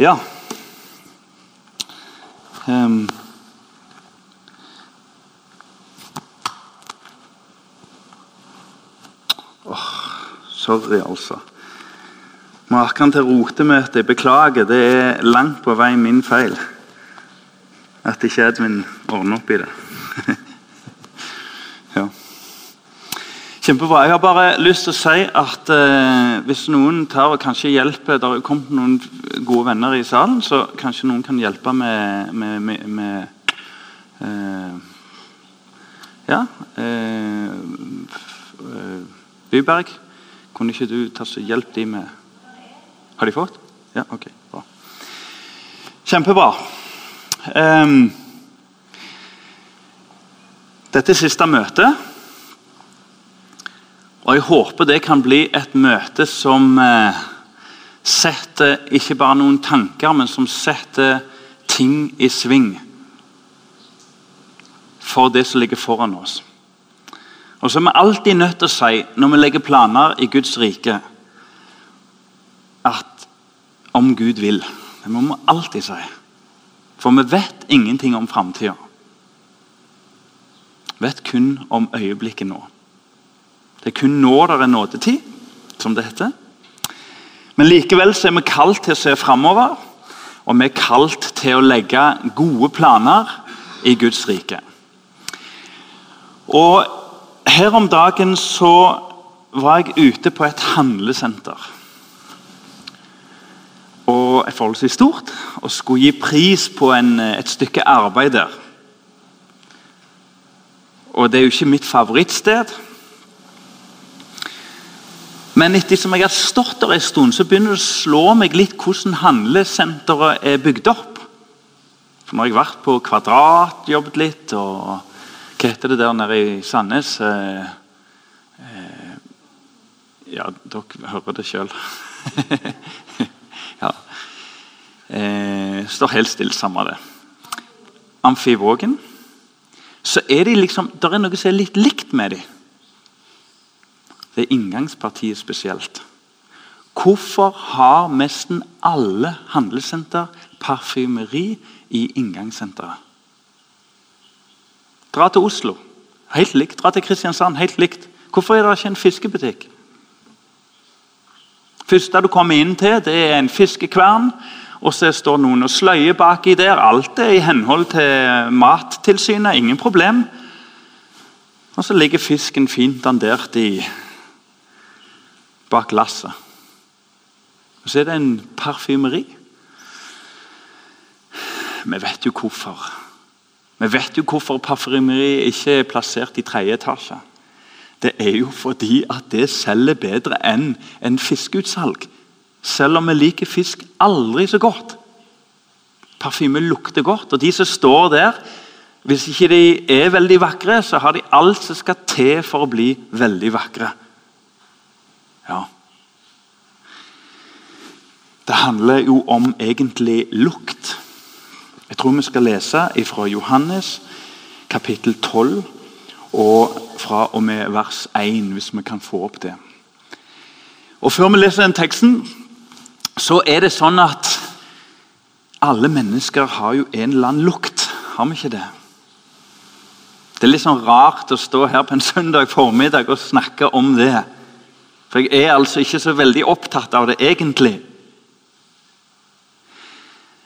Ja. Um. Oh, sorry, altså. Maken til rotemøte. Jeg beklager. Det er langt på vei min feil at ikke Edvin ordner opp i det. Kjempebra. Jeg har bare lyst til å si at eh, hvis noen tar og kanskje hjelper Det har kommet noen gode venner i salen, så kanskje noen kan hjelpe med, med, med, med eh, Ja. Eh, eh, Byberg, kunne ikke du ta så hjelpe de med Har de fått? Ja, ok, bra. Kjempebra. Um, dette er siste møte. Og jeg håper det kan bli et møte som eh, setter ikke bare noen tanker, men som setter ting i sving for det som ligger foran oss. Og så er vi alltid nødt til å si, når vi legger planer i Guds rike, at om Gud vil. Det må vi alltid si. For vi vet ingenting om framtida. Vet kun om øyeblikket nå. Det er kun nå det er nådetid, som det heter. Men likevel er vi kalt til å se framover, og vi er kalt til å legge gode planer i Guds rike. Og Her om dagen så var jeg ute på et handlesenter og er forholdsvis stort, og skulle gi pris på en, et stykke arbeid der. Og det er jo ikke mitt favorittsted. Men etter som jeg har stått der en stund, så begynner det å slå meg litt hvordan handlesenteret er bygd opp. For Nå har jeg vært på Kvadrat, jobbet litt, og hva heter det der nede i Sandnes? Eh, eh, ja, dere hører det sjøl. Ja. Eh, står helt stille, samme det. Amfivågen. Så er de liksom, det er noe som er litt likt med dem. Er inngangspartiet spesielt. Hvorfor har nesten alle handlesenter parfymeri i inngangssenteret? Dra til Oslo. Helt likt. Dra til Kristiansand. Helt likt. Hvorfor er det ikke en fiskebutikk? første du kommer inn til, det er en fiskekvern. Og så står noen og sløyer baki der. Alt er i henhold til Mattilsynet. Ingen problem. Og så ligger fisken fint dandert i bak glasset. Og så er det en parfymeri. Vi vet jo hvorfor. Vi vet jo hvorfor parfymeri ikke er plassert i tredje etasje. Det er jo fordi at det selger bedre enn en fiskeutsalg. Selv om vi liker fisk aldri så godt. Parfyme lukter godt, og de som står der Hvis ikke de er veldig vakre, så har de alt som skal til for å bli veldig vakre. Ja. Det handler jo om egentlig lukt. Jeg tror vi skal lese fra Johannes kapittel 12 og fra og med vers 1, hvis vi kan få opp det. Og Før vi leser den teksten, så er det sånn at alle mennesker har jo en eller annen lukt. Har vi ikke det? Det er litt sånn rart å stå her på en søndag formiddag og snakke om det. For jeg er altså ikke så veldig opptatt av det egentlig.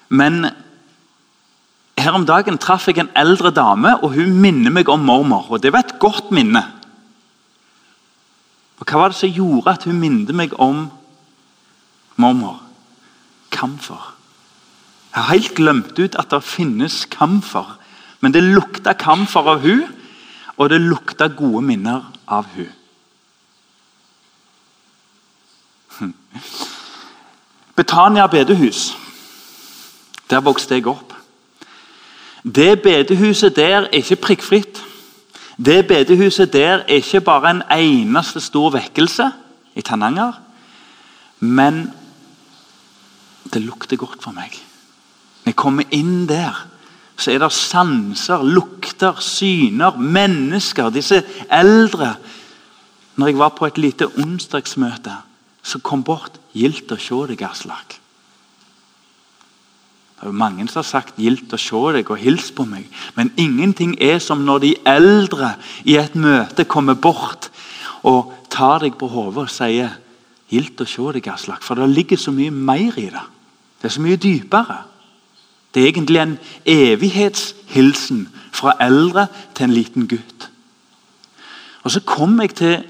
Men her om dagen traff jeg en eldre dame, og hun minner meg om mormor. og Det var et godt minne. Og Hva var det som gjorde at hun minnet meg om mormor? Kamfer. Jeg har helt glemt ut at det finnes kamfer. Men det lukta kamfer av hun, og det lukta gode minner av hun. Betania bedehus. Der vokste jeg opp. Det bedehuset der er ikke prikkfritt. Det bedehuset der er ikke bare en eneste stor vekkelse i Tananger. Men det lukter godt for meg. Når jeg kommer inn der, så er det sanser, lukter, syner, mennesker. Disse eldre. Når jeg var på et lite onsdagsmøte, så kom bort Gilter sjå deg, Aslak. Det er mange som har sagt 'gildt å se deg' og 'hils på meg'. Men ingenting er som når de eldre i et møte kommer bort og tar deg på hodet og sier 'gildt å se deg', Aslak. For det ligger så mye mer i det. Det er så mye dypere. Det er egentlig en evighetshilsen fra eldre til en liten gutt. Og Så kom jeg til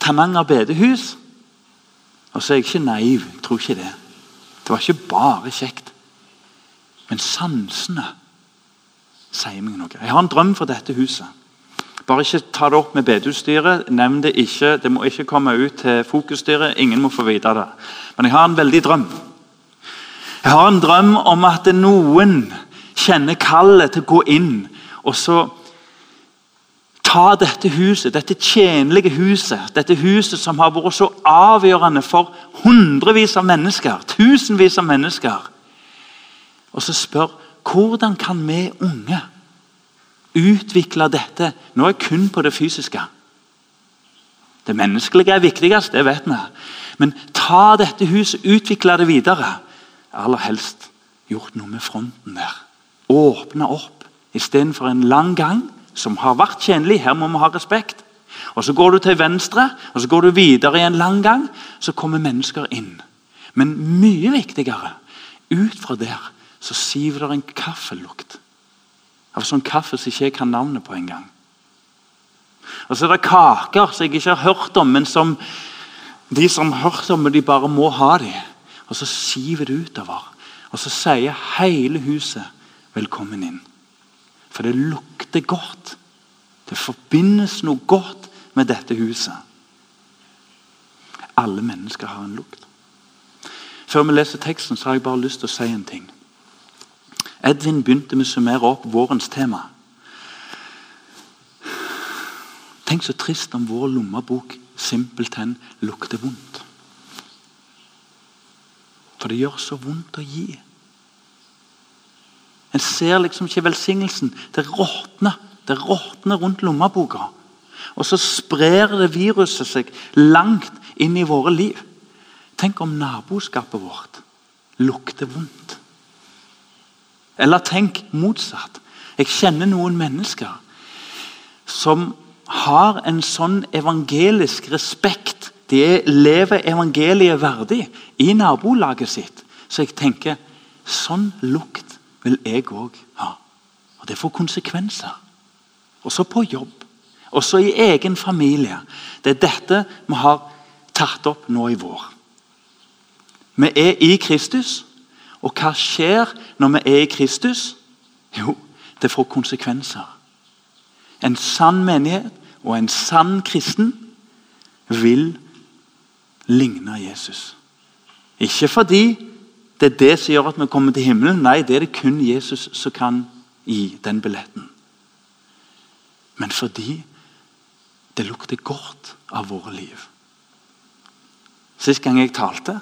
Tananger bedehus. Og så er jeg ikke naiv. Jeg tror ikke det. Det var ikke bare kjekt. Men sansene sier meg noe. Jeg har en drøm for dette huset. Bare ikke ta det opp med bedehusstyret. Nevn det ikke. Det må ikke komme ut til fokusstyret. Ingen må få vite det. Men jeg har en veldig drøm. Jeg har en drøm om at noen kjenner kallet til å gå inn og så ta dette huset, dette tjenlige huset, dette huset som har vært så avgjørende for hundrevis av mennesker, tusenvis av mennesker, og så spør hvordan kan vi unge utvikle dette Nå er jeg kun på det fysiske. Det menneskelige er viktigst, det vet vi. Men ta dette huset, utvikle det videre. Aller helst gjort noe med fronten der. Åpne opp istedenfor en lang gang som har vært tjenlig. Her må vi ha respekt. Og Så går du til venstre, og så går du videre i en lang gang. Så kommer mennesker inn. Men mye viktigere, ut fra der så siver det en kaffelukt. Av sånn kaffe som ikke jeg kan navnet på engang. Og så er det kaker som jeg ikke har hørt om, men som de som har hørt om de bare må ha dem. Og så siver det utover. Og så sier hele huset 'velkommen inn'. For det lukter godt. Det forbindes noe godt med dette huset. Alle mennesker har en lukt. Før vi leser teksten, så har jeg bare lyst til å si en ting. Edvin begynte med å summere opp vårens tema. Tenk så trist om vår lommebok simpelthen lukter vondt. For det gjør så vondt å gi. En ser liksom ikke velsignelsen. Det råtner. Det råtner rundt lommeboka. Og så sprer det viruset seg langt inn i våre liv. Tenk om naboskapet vårt lukter vondt. Eller tenk motsatt. Jeg kjenner noen mennesker som har en sånn evangelisk respekt. De lever evangeliet verdig i nabolaget sitt. Så jeg tenker sånn lukt vil jeg òg ha. Og Det får konsekvenser. Også på jobb. Også i egen familie. Det er dette vi har tatt opp nå i vår. Vi er i Kristus, og hva skjer når vi er i Kristus? Jo, det får konsekvenser. En sann menighet og en sann kristen vil ligne Jesus. Ikke fordi det er det som gjør at vi kommer til himmelen. Nei, det er det kun Jesus som kan gi den billetten. Men fordi det lukter godt av våre liv. Sist gang jeg talte,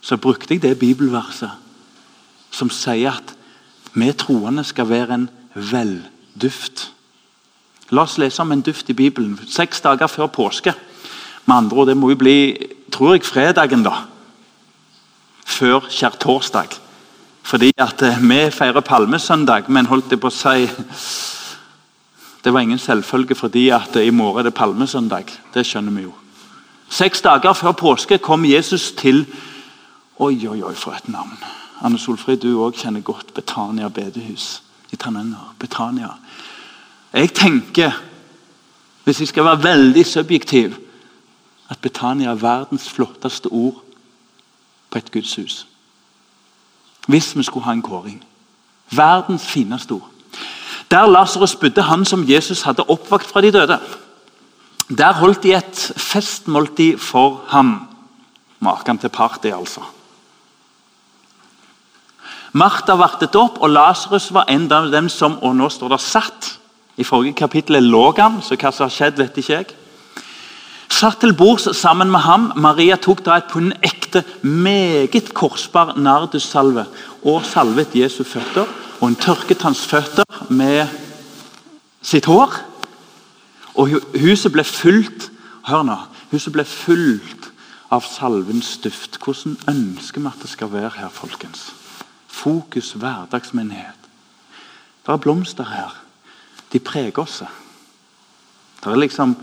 så brukte jeg det bibelverset som sier at vi troende skal være en velduft. La oss lese om en duft i Bibelen. Seks dager før påske. Med andre ord, Det må jo bli tror jeg, fredagen, da før skjærtorsdag. Fordi at eh, vi feirer palmesøndag, men holdt jeg på å si Det var ingen selvfølge fordi at i morgen er det palmesøndag. Det skjønner vi jo. Seks dager før påske kom Jesus til Oi, oi, oi, for et navn. Anne Solfrid, du òg kjenner godt Betania bedehus i Tananger. Betania. Jeg tenker, hvis jeg skal være veldig subjektiv, at Betania er verdens flotteste ord på et gudshus. Hvis vi skulle ha en kåring. Verdens fineste ord. Der Lasarus bodde, han som Jesus hadde oppvakt fra de døde. Der holdt de et festmåltid for ham. Maken til party, altså. Martha vartet opp, og Lasarus var en av dem som Og nå står det 'satt'. I forrige kapittel lå han, så hva som har skjedd, vet ikke jeg. Satt til bords sammen med ham. Maria tok da et pund ekte, meget korsbar nardussalve og salvet Jesu føtter. Og hun tørket hans føtter med sitt hår. Og huset ble fullt hør nå, huset ble fullt av salvens duft. Hvordan ønsker vi at det skal være her, folkens? Fokus hverdagsmenighet. Det er blomster her. De preger oss. Det er liksom,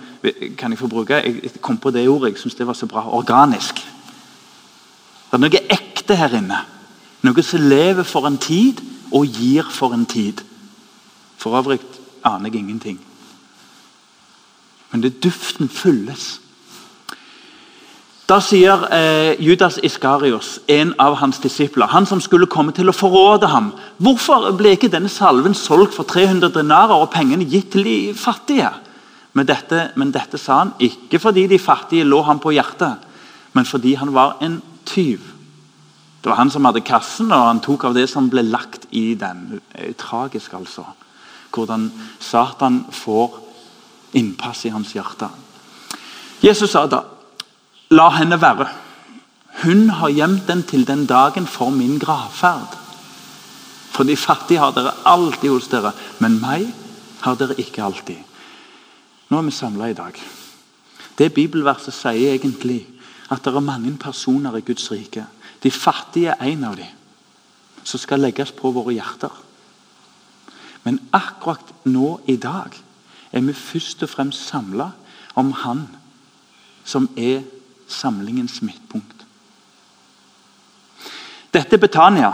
kan jeg få bruke, jeg kom på det ordet, jeg syns det var så bra. Organisk. Det er noe ekte her inne. Noe som lever for en tid og gir for en tid. For øvrig aner jeg ingenting. Men det duften fylles. Da sier eh, Judas Iskarios, en av hans disipler, han som skulle komme til å forråde ham, hvorfor ble ikke denne salven solgt for 300 denarer og pengene gitt til de fattige? Men dette, men dette sa han ikke fordi de fattige lå ham på hjertet, men fordi han var en tyv. Det var han som hadde kassen, og han tok av det som ble lagt i den. Eh, tragisk, altså. Hvordan Satan får innpass i hans hjerte. Jesus sa da La henne være. Hun har gjemt den til den dagen for min gravferd. For de fattige har dere alltid hos dere, men meg har dere ikke alltid. Nå er vi samla i dag. Det bibelverset sier egentlig at det er mange personer i Guds rike. De fattige er en av dem som skal legges på våre hjerter. Men akkurat nå i dag er vi først og fremst samla om Han som er samlingens midtpunkt. Dette er Betania.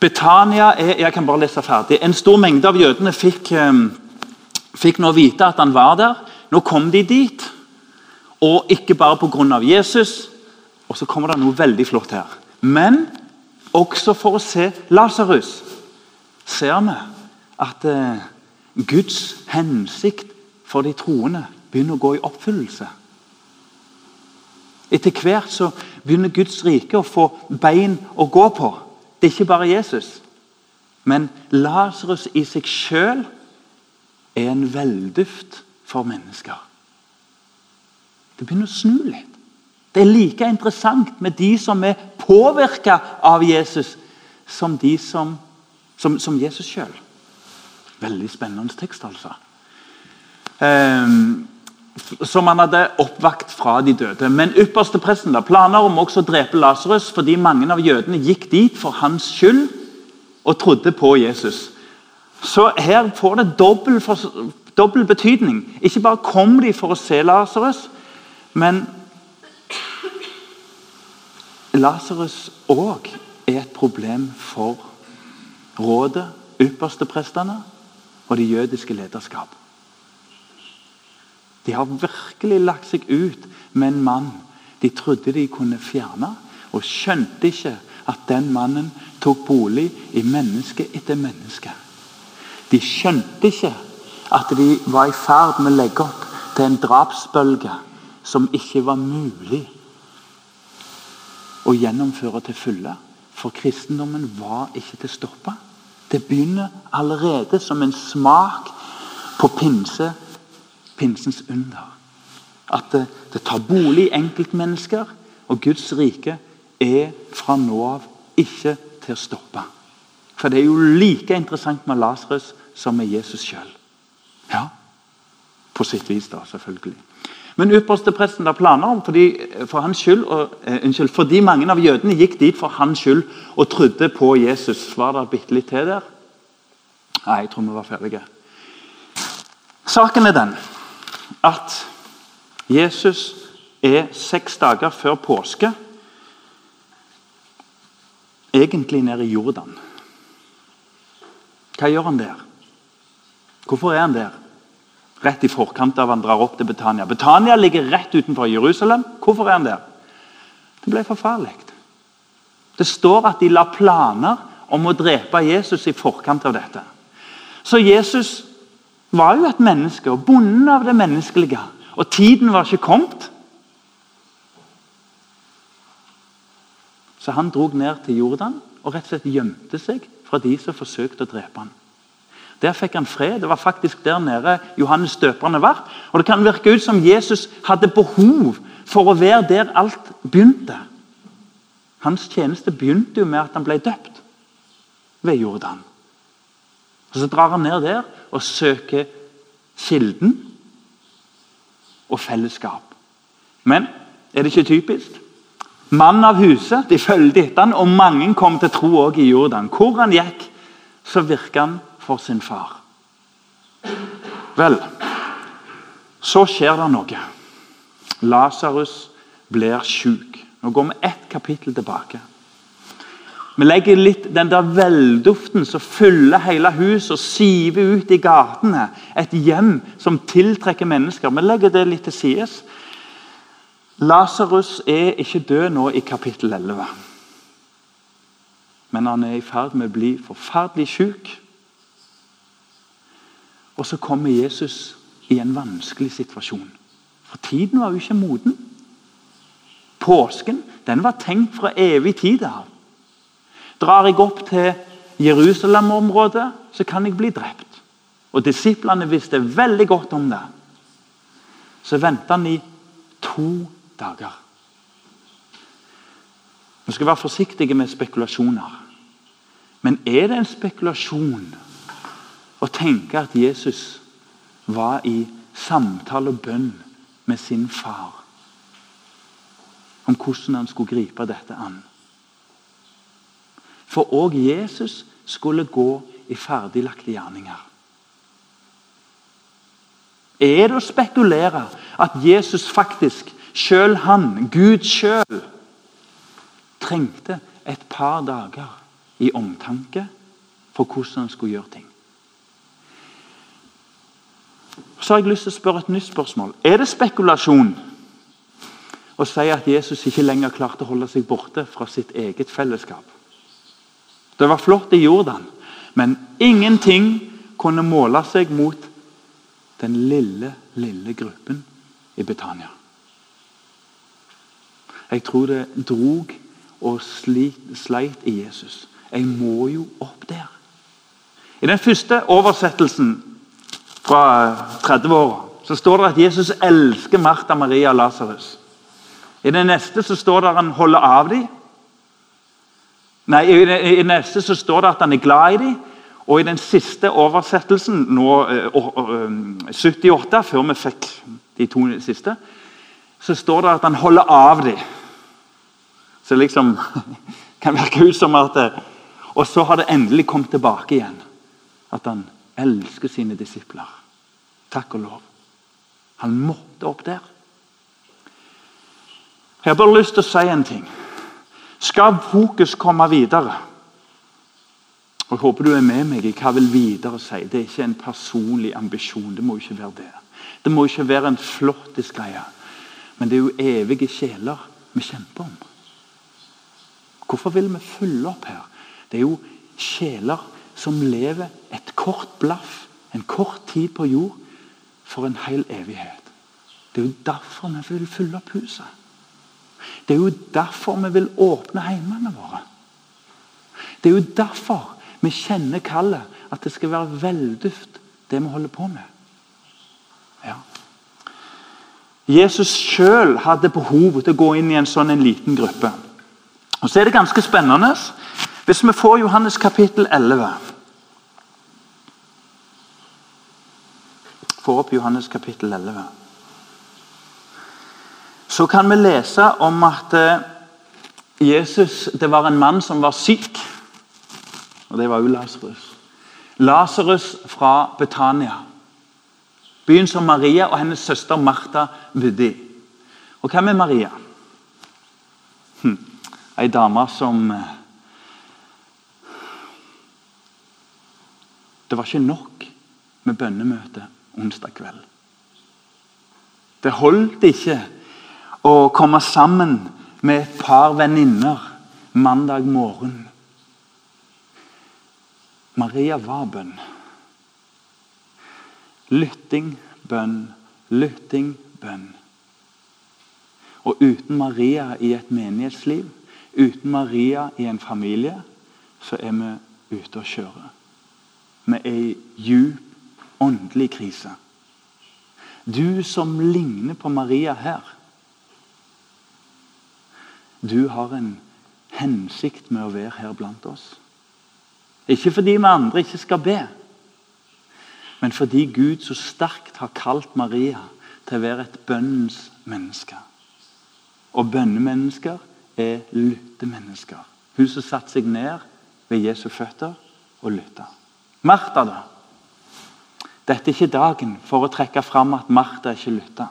Betania er jeg kan bare lese ferdig, En stor mengde av jødene fikk, ehm, fikk nå vite at han var der. Nå kom de dit. Og ikke bare pga. Jesus. Og så kommer det noe veldig flott her. Men også for å se Lasarus ser vi at eh, Guds hensikt for de troende begynner å gå i oppfyllelse. Etter hvert så begynner Guds rike å få bein å gå på. Det er ikke bare Jesus. Men Lasarus i seg sjøl er en velduft for mennesker. Det begynner å snu litt. Det er like interessant med de som er påvirka av Jesus, som de som, som, som Jesus sjøl. Veldig spennende tekst, altså. Um, som han hadde oppvakt fra de døde. Men ypperste presten da, planer om også å drepe Lasarus fordi mange av jødene gikk dit for hans skyld og trodde på Jesus. Så her får det dobbel, for, dobbel betydning. Ikke bare kom de for å se Lasarus, men Lasarus òg er et problem for rådet, ypperste prestene og det jødiske lederskap. De har virkelig lagt seg ut med en mann de trodde de kunne fjerne, og skjønte ikke at den mannen tok bolig i menneske etter menneske. De skjønte ikke at de var i ferd med å legge opp til en drapsbølge som ikke var mulig å gjennomføre til fulle. For kristendommen var ikke til å stoppe. Det begynner allerede som en smak på pinse pinsens under. At det, det tar bolig i enkeltmennesker, og Guds rike er fra nå av ikke til å stoppe. For det er jo like interessant med Lasarus som med Jesus sjøl. Ja, på sitt vis, da, selvfølgelig. Men ypperstepresten presten planer om fordi, for hans skyld, og, eh, unnskyld, fordi mange av jødene gikk dit for hans skyld og trodde på Jesus. Var det bitte litt til der? Nei, jeg tror vi var ferdige. Saken er den at Jesus er seks dager før påske egentlig nede i Jordan. Hva gjør han der? Hvorfor er han der? Rett i forkant av han drar opp til Betania. Betania ligger rett utenfor Jerusalem. Hvorfor er han der? Det ble for farlig. Det står at de la planer om å drepe Jesus i forkant av dette. Så Jesus var jo et menneske og bonden av det menneskelige. Og tiden var ikke kommet. Så han drog ned til Jordan og rett og slett gjemte seg fra de som forsøkte å drepe ham. Der fikk han fred. Det var faktisk der nede Johannes døperne var. Og Det kan virke ut som Jesus hadde behov for å være der alt begynte. Hans tjeneste begynte jo med at han ble døpt ved Jordan. Og Så drar han ned der og søker kilden og fellesskap. Men er det ikke typisk? Mann av huset. De fulgte etter han, og mange kom til tro også i Jordan. Hvor han gikk, så virka han for sin far. Vel, så skjer det noe. Lasarus blir sjuk. Nå går vi ett kapittel tilbake. Vi legger litt den der velduften som fyller hele huset og siver ut i gatene. Et hjem som tiltrekker mennesker. Vi legger det litt til sides. Lasarus er ikke død nå i kapittel 11. Men han er i ferd med å bli forferdelig syk. Og så kommer Jesus i en vanskelig situasjon. For tiden var jo ikke moden. Påsken den var tenkt fra evig tid av. Drar jeg opp til Jerusalem-området, så kan jeg bli drept. Og Disiplene visste veldig godt om det. Så venta han i to dager. Vi skal være forsiktige med spekulasjoner. Men er det en spekulasjon å tenke at Jesus var i samtale og bønn med sin far om hvordan han skulle gripe dette an? For òg Jesus skulle gå i ferdiglagte gjerninger. Er det å spekulere at Jesus faktisk, sjøl han, Gud sjøl, trengte et par dager i omtanke for hvordan han skulle gjøre ting? Så har jeg lyst til å spørre et nytt spørsmål. Er det spekulasjon å si at Jesus ikke lenger klarte å holde seg borte fra sitt eget fellesskap? Det var flott i Jordan, men ingenting kunne måle seg mot den lille, lille gruppen i Betania. Jeg tror det drog og sleit i Jesus. Jeg må jo opp der. I den første oversettelsen fra 30-åra så står det at Jesus elsker Martha, Maria og Lasarus. I den neste så står det at han holder av dem. Nei, I den neste så står det at han er glad i dem. Og i den siste oversettelsen, nå, 78, eh, før vi fikk de to siste, så står det at han holder av dem. Så det liksom kan virke ut som at det, Og så har det endelig kommet tilbake igjen. At han elsker sine disipler. Takk og lov. Han måtte opp der. Jeg har bare lyst til å si en ting. Skal fokus komme videre og Jeg håper du er med meg i hva vil videre si. Det er ikke en personlig ambisjon. Det må ikke være det. Det må ikke være en flottis greie. Men det er jo evige sjeler vi kjemper om. Hvorfor vil vi følge opp her? Det er jo sjeler som lever et kort blaff, en kort tid på jord, for en hel evighet. Det er jo derfor vi vil fylle opp huset. Det er jo derfor vi vil åpne heimene våre. Det er jo derfor vi kjenner kallet. At det skal være velduft, det vi holder på med. Ja. Jesus sjøl hadde behov til å gå inn i en sånn en liten gruppe. Og Så er det ganske spennende hvis vi får Johannes kapittel 11. Får opp Johannes kapittel 11 så kan vi lese om at eh, Jesus det var en mann som var syk. Og det var jo Lasarus. Lasarus fra Betania. Byen som Maria og hennes søster Martha bodde i. Og hvem er Maria? Hm. Ei dame som eh, Det var ikke nok med bønnemøte onsdag kveld. Det holdt ikke å komme sammen med et par venninner mandag morgen. Maria var bønn. Lytting, bønn, lytting, bønn. Og uten Maria i et menighetsliv, uten Maria i en familie, så er vi ute å kjøre. Vi er i djup åndelig krise. Du som ligner på Maria her, du har en hensikt med å være her blant oss. Ikke fordi vi andre ikke skal be, men fordi Gud så sterkt har kalt Maria til å være et bønnens menneske. Og bønnemennesker er lyttemennesker. Hun som satte seg ned ved Jesu føtter og lytta. Martha, da? Dette er ikke dagen for å trekke fram at Martha ikke lytta.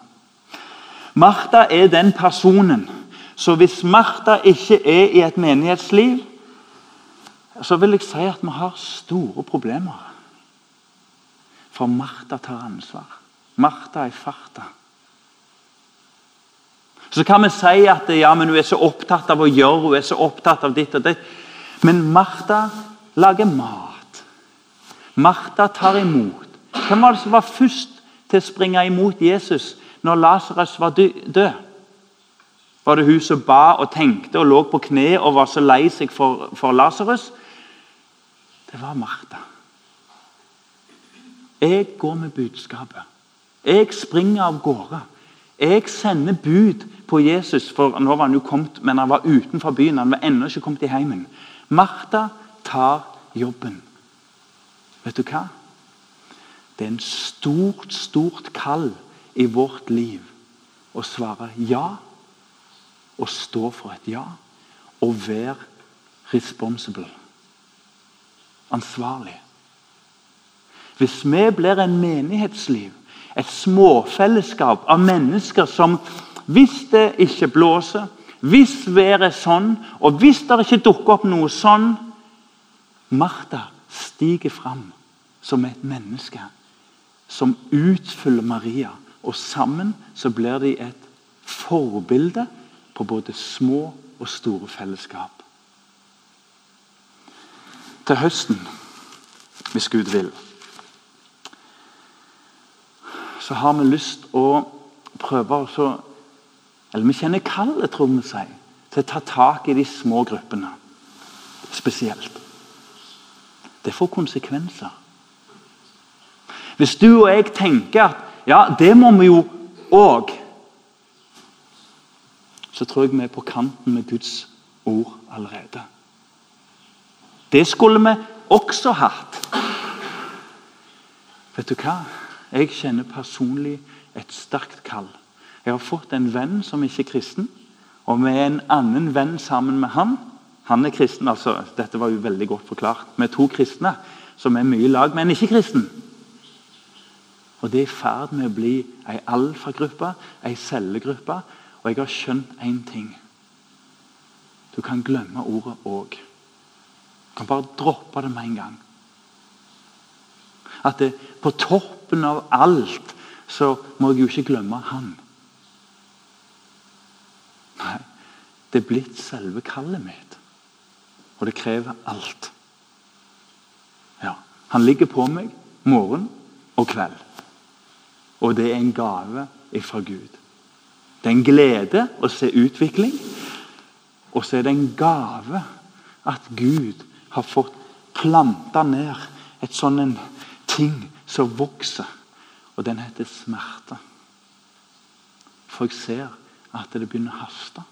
Martha er den personen så hvis Martha ikke er i et menighetsliv, så vil jeg si at vi har store problemer. For Martha tar ansvar. Martha er farta. Så kan vi si at ja, men hun er så opptatt av å gjøre, hun er så opptatt av ditt og ditt. Men Martha lager mat. Martha tar imot. Hvem var det som var først til å springe imot Jesus når Lasarus var død? Var det hun som ba og tenkte og lå på kne og var så lei seg for, for Lasarus? Det var Martha. Jeg går med budskapet. Jeg springer av gårde. Jeg sender bud på Jesus, for nå var han jo kommet, men han var utenfor byen. Han var ennå ikke kommet i heimen. Martha tar jobben. Vet du hva? Det er en stort, stort kall i vårt liv å svare ja og stå for et ja og være responsible. Ansvarlig. Hvis vi blir en menighetsliv, et småfellesskap av mennesker som hvis det ikke blåser, hvis været er sånn, og hvis det ikke dukker opp noe sånn Martha stiger fram som et menneske som utfyller Maria. Og sammen så blir de et forbilde på både små og store fellesskap. Til høsten, hvis Gud vil, så har vi lyst å prøve å Eller vi kjenner kallet, tror vi sier, til å ta tak i de små gruppene spesielt. Det får konsekvenser. Hvis du og jeg tenker at ja, det må vi jo òg så tror jeg vi er på kanten med Guds ord allerede. Det skulle vi også hatt. Vet du hva? Jeg kjenner personlig et sterkt kall. Jeg har fått en venn som ikke er kristen, og med en annen venn sammen med han. Han er kristen, altså, Dette var jo veldig godt forklart. Er to kristne som er mye i lag med en ikke-kristen. Og Det er i ferd med å bli ei alfagruppe, ei cellegruppe, og jeg har skjønt én ting. Du kan glemme ordet 'òg'. Du kan bare droppe det med en gang. At det, på toppen av alt så må jeg jo ikke glemme han. Nei, det er blitt selve kallet mitt. Og det krever alt. Ja, Han ligger på meg morgen og kveld. Og det er en gave ifra Gud. Det er en glede å se utvikling. Og så er det en gave at Gud har fått planta ned et sånn ting som vokser. Og den heter smerte. For jeg ser at det begynner å haste.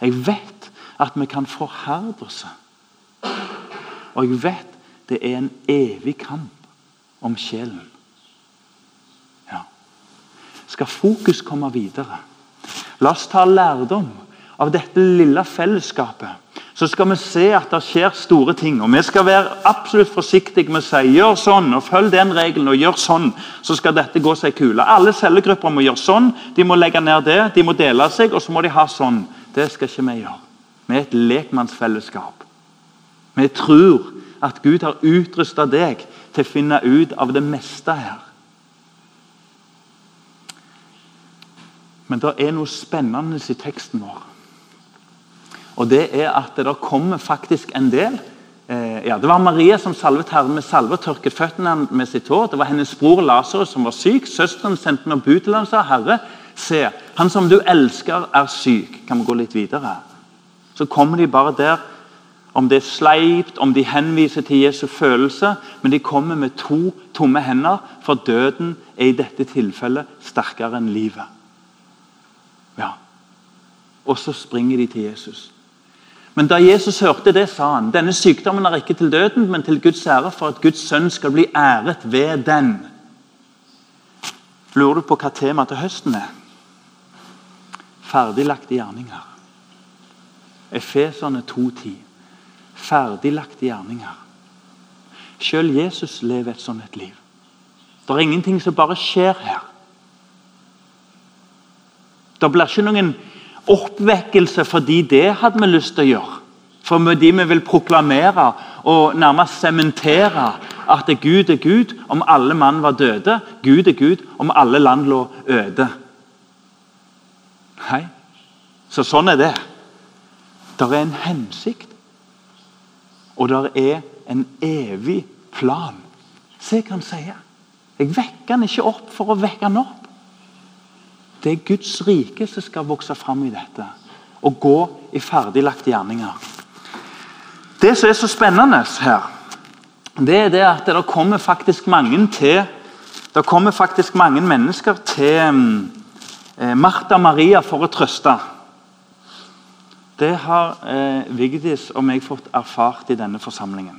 Jeg vet at vi kan forherde oss. Og jeg vet det er en evig kamp om sjelen skal fokus komme videre. La oss ta lærdom av dette lille fellesskapet. Så skal vi se at det skjer store ting. og Vi skal være absolutt forsiktige med å si gjør sånn og følg den regelen. og gjør sånn, Så skal dette gå seg kule. Alle cellegrupper må gjøre sånn. De må legge ned det, de må dele seg, og så må de ha sånn. Det skal ikke vi gjøre. Vi er et lekmannsfellesskap. Vi tror at Gud har utrusta deg til å finne ut av det meste her. Men det er noe spennende i teksten vår. Og det er at det kommer faktisk en del. Eh, ja, Det var Maria som salvet Herren med salve og tørket føttene med sitt hår. Det var hennes bror Lasarus som var syk. Søsteren sendte noen bud til ham og sa Herre, se, han som du elsker, er syk. Kan vi gå litt videre? Så kommer de bare der. Om det er sleipt, om de henviser til Jesu følelse, men de kommer med to tomme hender, for døden er i dette tilfellet sterkere enn livet. Ja. Og så springer de til Jesus. Men da Jesus hørte det, sa han denne sykdommen er ikke til døden, men til Guds ære, for at Guds sønn skal bli æret ved den. Lurer du på hva temaet til høsten er? ferdiglagte gjerninger. Efeserne 2,10. Ferdiglagte gjerninger. Selv Jesus lever et sånt et liv. Det er ingenting som bare skjer her. Det blir ikke noen oppvekkelse fordi det hadde vi lyst til å gjøre. Fordi vi vil proklamere og nærmest sementere at Gud er Gud om alle mann var døde. Gud er Gud om alle land lå øde. Nei. Så sånn er det. Det er en hensikt, og det er en evig plan. Se hva han sier. Jeg vekker han ikke opp for å vekke han opp. Det er Guds rike som skal vokse fram i dette. Og gå i ferdiglagte gjerninger. Det som er så spennende her, det er det at det kommer faktisk mange til Det kommer faktisk mange mennesker til eh, Martha Maria for å trøste. Det har eh, Vigdis og meg fått erfart i denne forsamlingen.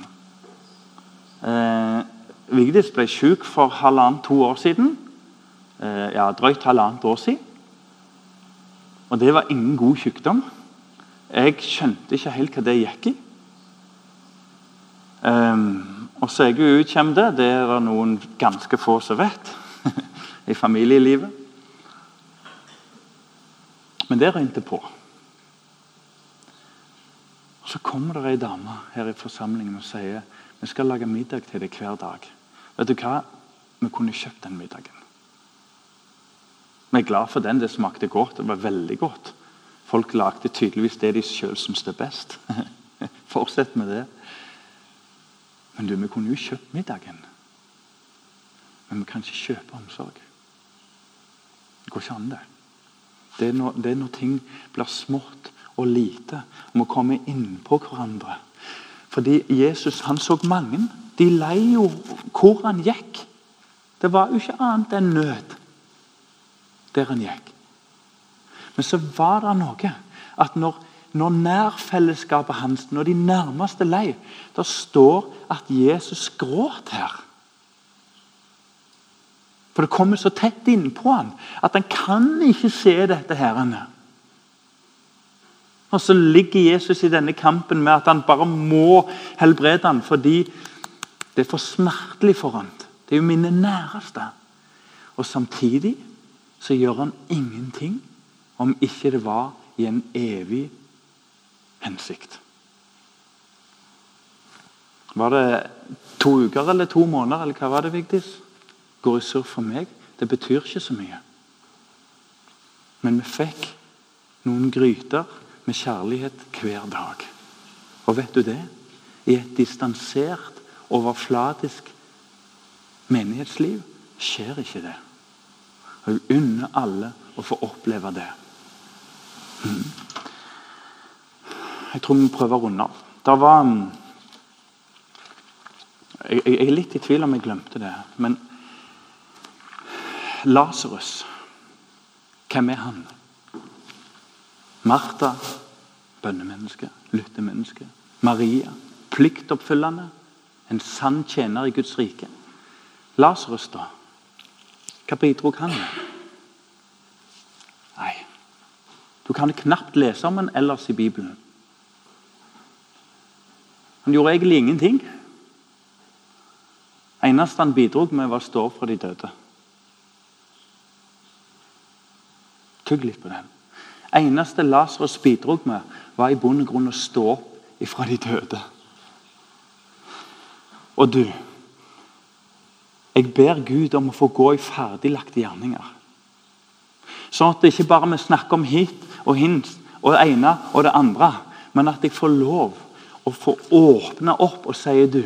Eh, Vigdis ble syk for halvannet-to år siden. Eh, ja, drøyt halvannet år siden. Og det var ingen god sykdom. Jeg skjønte ikke helt hva det gikk i. Um, og så er jeg utkjemte. Det er det noen ganske få som vet i familielivet. Men det røynte på. Og Så kommer det ei dame her i forsamlingen og sier vi skal lage middag til deg hver dag. Vet du hva? Vi kunne kjøpt den middagen. Vi er glad for den. Det smakte godt. Det var veldig godt. Folk lagde tydeligvis det de sjøl syns er best. Fortsett med det. Men du, vi kunne jo kjøpt middagen. Men vi kan ikke kjøpe omsorg. Det går ikke an, det. Det er, når, det er når ting blir smått og lite, og vi kommer innpå hverandre. Fordi Jesus han så mange. De lei jo hvor han gikk. Det var jo ikke annet enn nød der han gikk. Men så var det noe at når når nærfellesskapet hans, når de nærmeste lei Det står at Jesus gråt her. For det kommer så tett innpå han at han kan ikke se dette. her. Og så ligger Jesus i denne kampen med at han bare må helbrede ham fordi det er for smertelig for ham. Det er jo mine næreste. Og samtidig så gjør han ingenting om ikke det var i en evig hensikt. Var det to uker eller to måneder, eller hva var det, Vigdis? Går i surr for meg? Det betyr ikke så mye. Men vi fikk noen gryter med kjærlighet hver dag. Og vet du det? I et distansert, overflatisk menighetsliv skjer ikke det. Og jeg unner alle å få oppleve det. Mm. Jeg tror vi prøver å runde av. Det var mm, jeg, jeg, er litt i tvil om jeg glemte det, men Lasarus, hvem er han? Martha, bønnemenneske, lyttemenneske. Maria, pliktoppfyllende. En sann tjener i Guds rike. Lasarus, da? Hva bidro han med? Nei, du kan knapt lese om han ellers i Bibelen. Han gjorde egentlig ingenting. eneste han bidro med, var å stå opp fra de døde. Tygg litt på den. eneste Lasarus bidro med, var i bunn og grunn å stå opp ifra de døde. Og du Jeg ber Gud om å få gå i ferdiglagte gjerninger. Sånn at det ikke bare vi snakker om hit og hint og det ene og det andre, men at jeg får lov å få åpne opp og sier du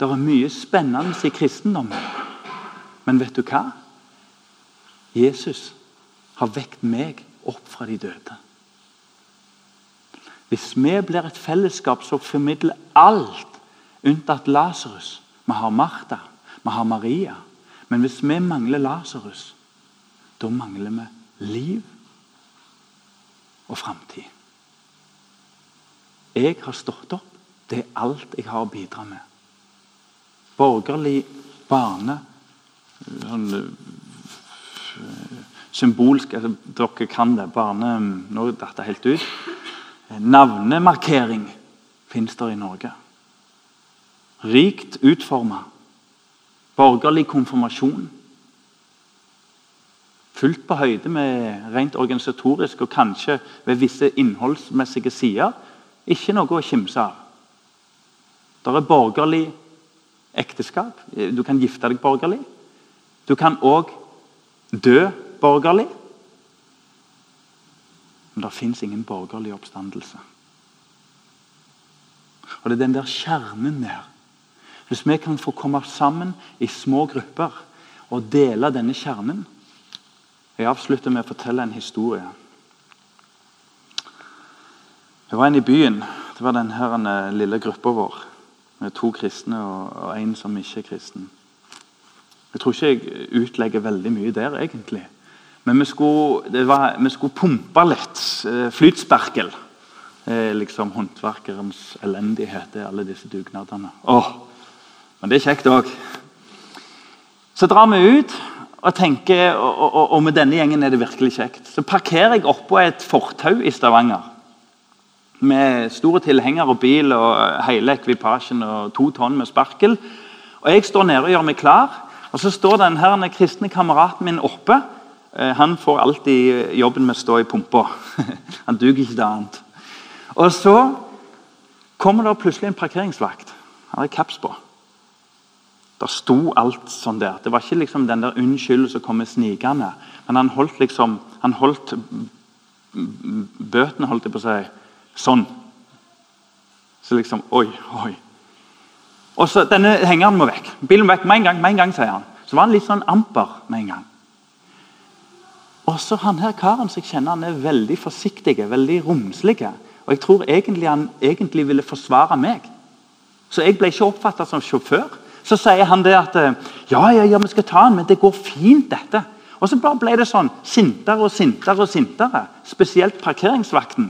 Det er mye spennende i kristendommen. Men vet du hva? Jesus har vekt meg opp fra de døde. Hvis vi blir et fellesskap som formidler alt unntatt Lasarus Vi har Martha, vi har Maria. Men hvis vi mangler Lasarus, da mangler vi liv og framtid. Jeg har stått opp. Det er alt jeg har å bidra med. Borgerlig barne... Sånn, symbolsk altså, Dere kan det. barne, Nå datt det helt ut. Navnemarkering fins der i Norge. Rikt utforma. Borgerlig konfirmasjon. Fullt på høyde med rent organisatorisk og kanskje ved visse innholdsmessige sider. Ikke noe å kimse av. Det er borgerlig ekteskap. Du kan gifte deg borgerlig. Du kan òg dø borgerlig. Men det fins ingen borgerlig oppstandelse. Og Det er den der kjernen der. Hvis vi kan få komme sammen i små grupper og dele denne kjernen Jeg avslutter med å fortelle en historie. Det var en i byen. Det var denne lille gruppa vår. Med to kristne og en som ikke er kristen. Jeg tror ikke jeg utlegger veldig mye der, egentlig. Men vi skulle, var, vi skulle pumpe litt. Eh, flytsperkel. Liksom håndverkerens elendighet, det er alle disse dugnadene. Åh, Men det er kjekt òg. Så drar vi ut og tenker, og, og, og, med denne gjengen er det virkelig kjekt. Så parkerer jeg oppå et fortau i Stavanger. Med store tilhenger og bil og hele ekvipasjen og to tonn med sparkel. Og Jeg står nede og gjør meg klar. Og Så står den her, kristne kameraten min oppe. Eh, han får alltid jobben med å stå i pumpa. Han duger ikke til annet. Og så kommer det plutselig en parkeringsvakt. Han har kaps på. Det sto alt sånn der. Det var ikke liksom den der 'unnskyld' som kommer snikende. Men han holdt liksom han holdt bøtene holdt jeg på å si, sånn. Så liksom Oi, oi. Og så Denne hengeren må vekk. Bilen må vekk med en gang, med en gang, sier han. Så var han litt sånn amper med en gang. Og så han her karen som jeg kjenner, han er veldig forsiktig, veldig romslig. Og jeg tror egentlig han egentlig ville forsvare meg. Så jeg ble ikke oppfatta som sjåfør. Så sier han det at ja, ja, ja, vi skal ta den, men det går fint, dette. Og så bare ble det sånn sintere og sintere og sintere. Spesielt parkeringsvakten.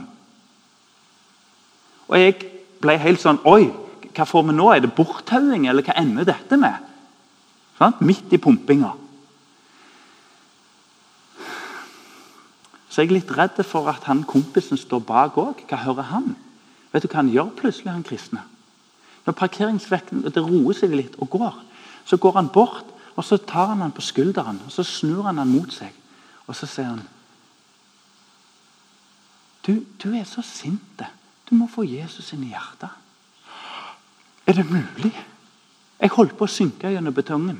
Og jeg ble helt sånn Oi, hva får vi nå? Er det borttauing, eller hva ender dette med? Sånn? Midt i pumpinga. Så jeg er litt redd for at han kompisen står bak òg. Hva hører han? Vet du hva han gjør plutselig, han kristne? Når parkeringsvekten det roer seg litt og går, så går han bort og så tar han han på skulderen og så snur han han mot seg. Og så sier han Du, du er så sint. Du må få Jesus inn i hjertet. Er det mulig? Jeg holdt på å synke gjennom betongen.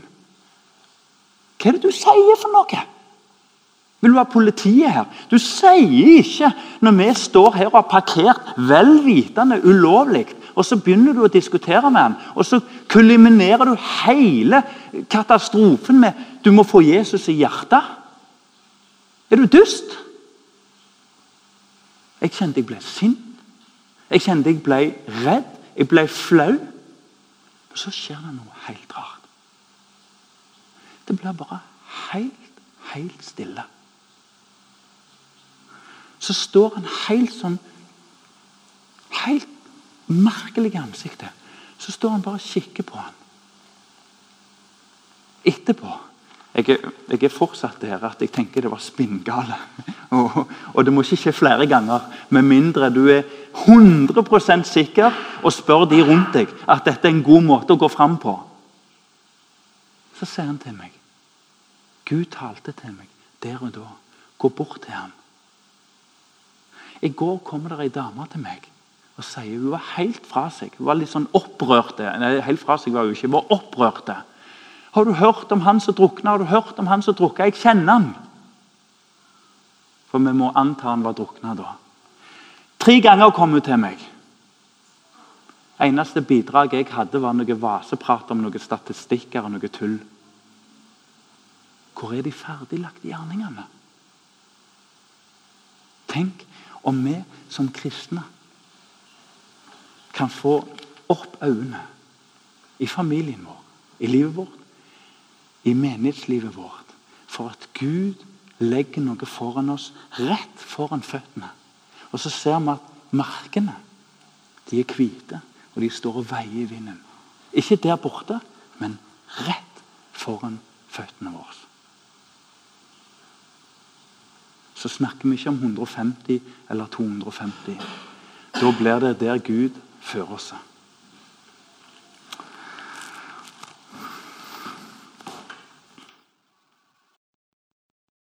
Hva er det du sier for noe? Vil du ha politiet her? Du sier ikke når vi står her og har parkert vel vitende ulovlig, og så begynner du å diskutere med ham, og så kuliminerer du hele katastrofen med du må få Jesus i hjertet. Er du dust? Jeg kjente jeg ble sint. Jeg kjente jeg ble redd. Jeg ble flau. Og så skjer det noe helt rart. Det blir bare helt, helt stille. Så står han helt sånn Helt merkelig i ansiktet. Så står han bare og kikker på han. Etterpå jeg er, jeg er, fortsatt der at jeg tenker det var spinngale. Og, og, det må ikke skje flere ganger, med mindre du er 100% sikker og spør de rundt deg at dette er en god måte å gå fram på. Så sier han til meg Gud talte til meg der og da. Gå bort til ham. I går kommer det ei dame til meg og sier hun var helt fra seg. Hun var litt sånn opprørte. Nei, helt fra seg var hun ikke, hun var opprørte. Har du hørt om han som drukna? Har du hørt om han som drukna? Jeg kjenner han. For vi må anta han var drukna da. Tre ganger kom hun til meg. Eneste bidrag jeg hadde, var noe vaseprat om noen statistikker og noe tull. Hvor er de ferdiglagte gjerningene? Tenk om vi som kristne kan få opp øynene i familien vår, i livet vårt, i menighetslivet vårt, for at Gud legger noe foran oss, rett foran føttene. Og så ser vi at markene de er hvite, og de står og veier i vinden. Ikke der borte, men rett foran føttene våre. så snakker vi ikke om 150 eller 250. Da blir det der Gud fører oss.